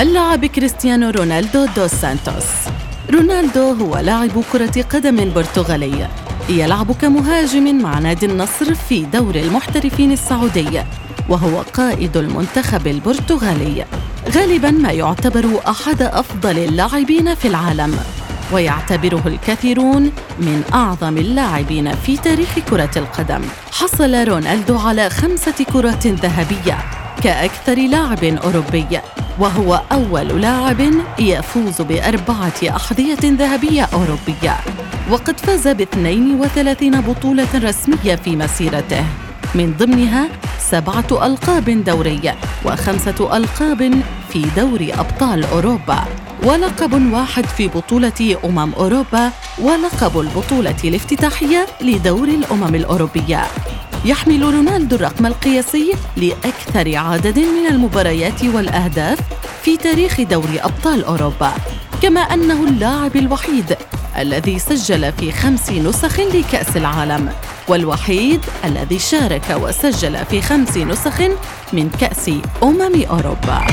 اللاعب كريستيانو رونالدو دوس سانتوس. رونالدو هو لاعب كرة قدم برتغالي. يلعب كمهاجم مع نادي النصر في دور المحترفين السعودي وهو قائد المنتخب البرتغالي. غالبا ما يعتبر أحد أفضل اللاعبين في العالم ويعتبره الكثيرون من أعظم اللاعبين في تاريخ كرة القدم. حصل رونالدو على خمسة كرات ذهبية كأكثر لاعب أوروبي. وهو أول لاعب يفوز بأربعة أحذية ذهبية أوروبية وقد فاز ب 32 بطولة رسمية في مسيرته. من ضمنها سبعة ألقاب دورية وخمسة ألقاب في دوري أبطال أوروبا ولقب واحد في بطولة أمم أوروبا ولقب البطولة الافتتاحية لدور الأمم الأوروبية. يحمل رونالدو الرقم القياسي لأكثر عدد من المباريات والأهداف في تاريخ دوري أبطال أوروبا كما أنه اللاعب الوحيد الذي سجل في خمس نسخ لكأس العالم والوحيد الذي شارك وسجل في خمس نسخ من كأس أمم أوروبا.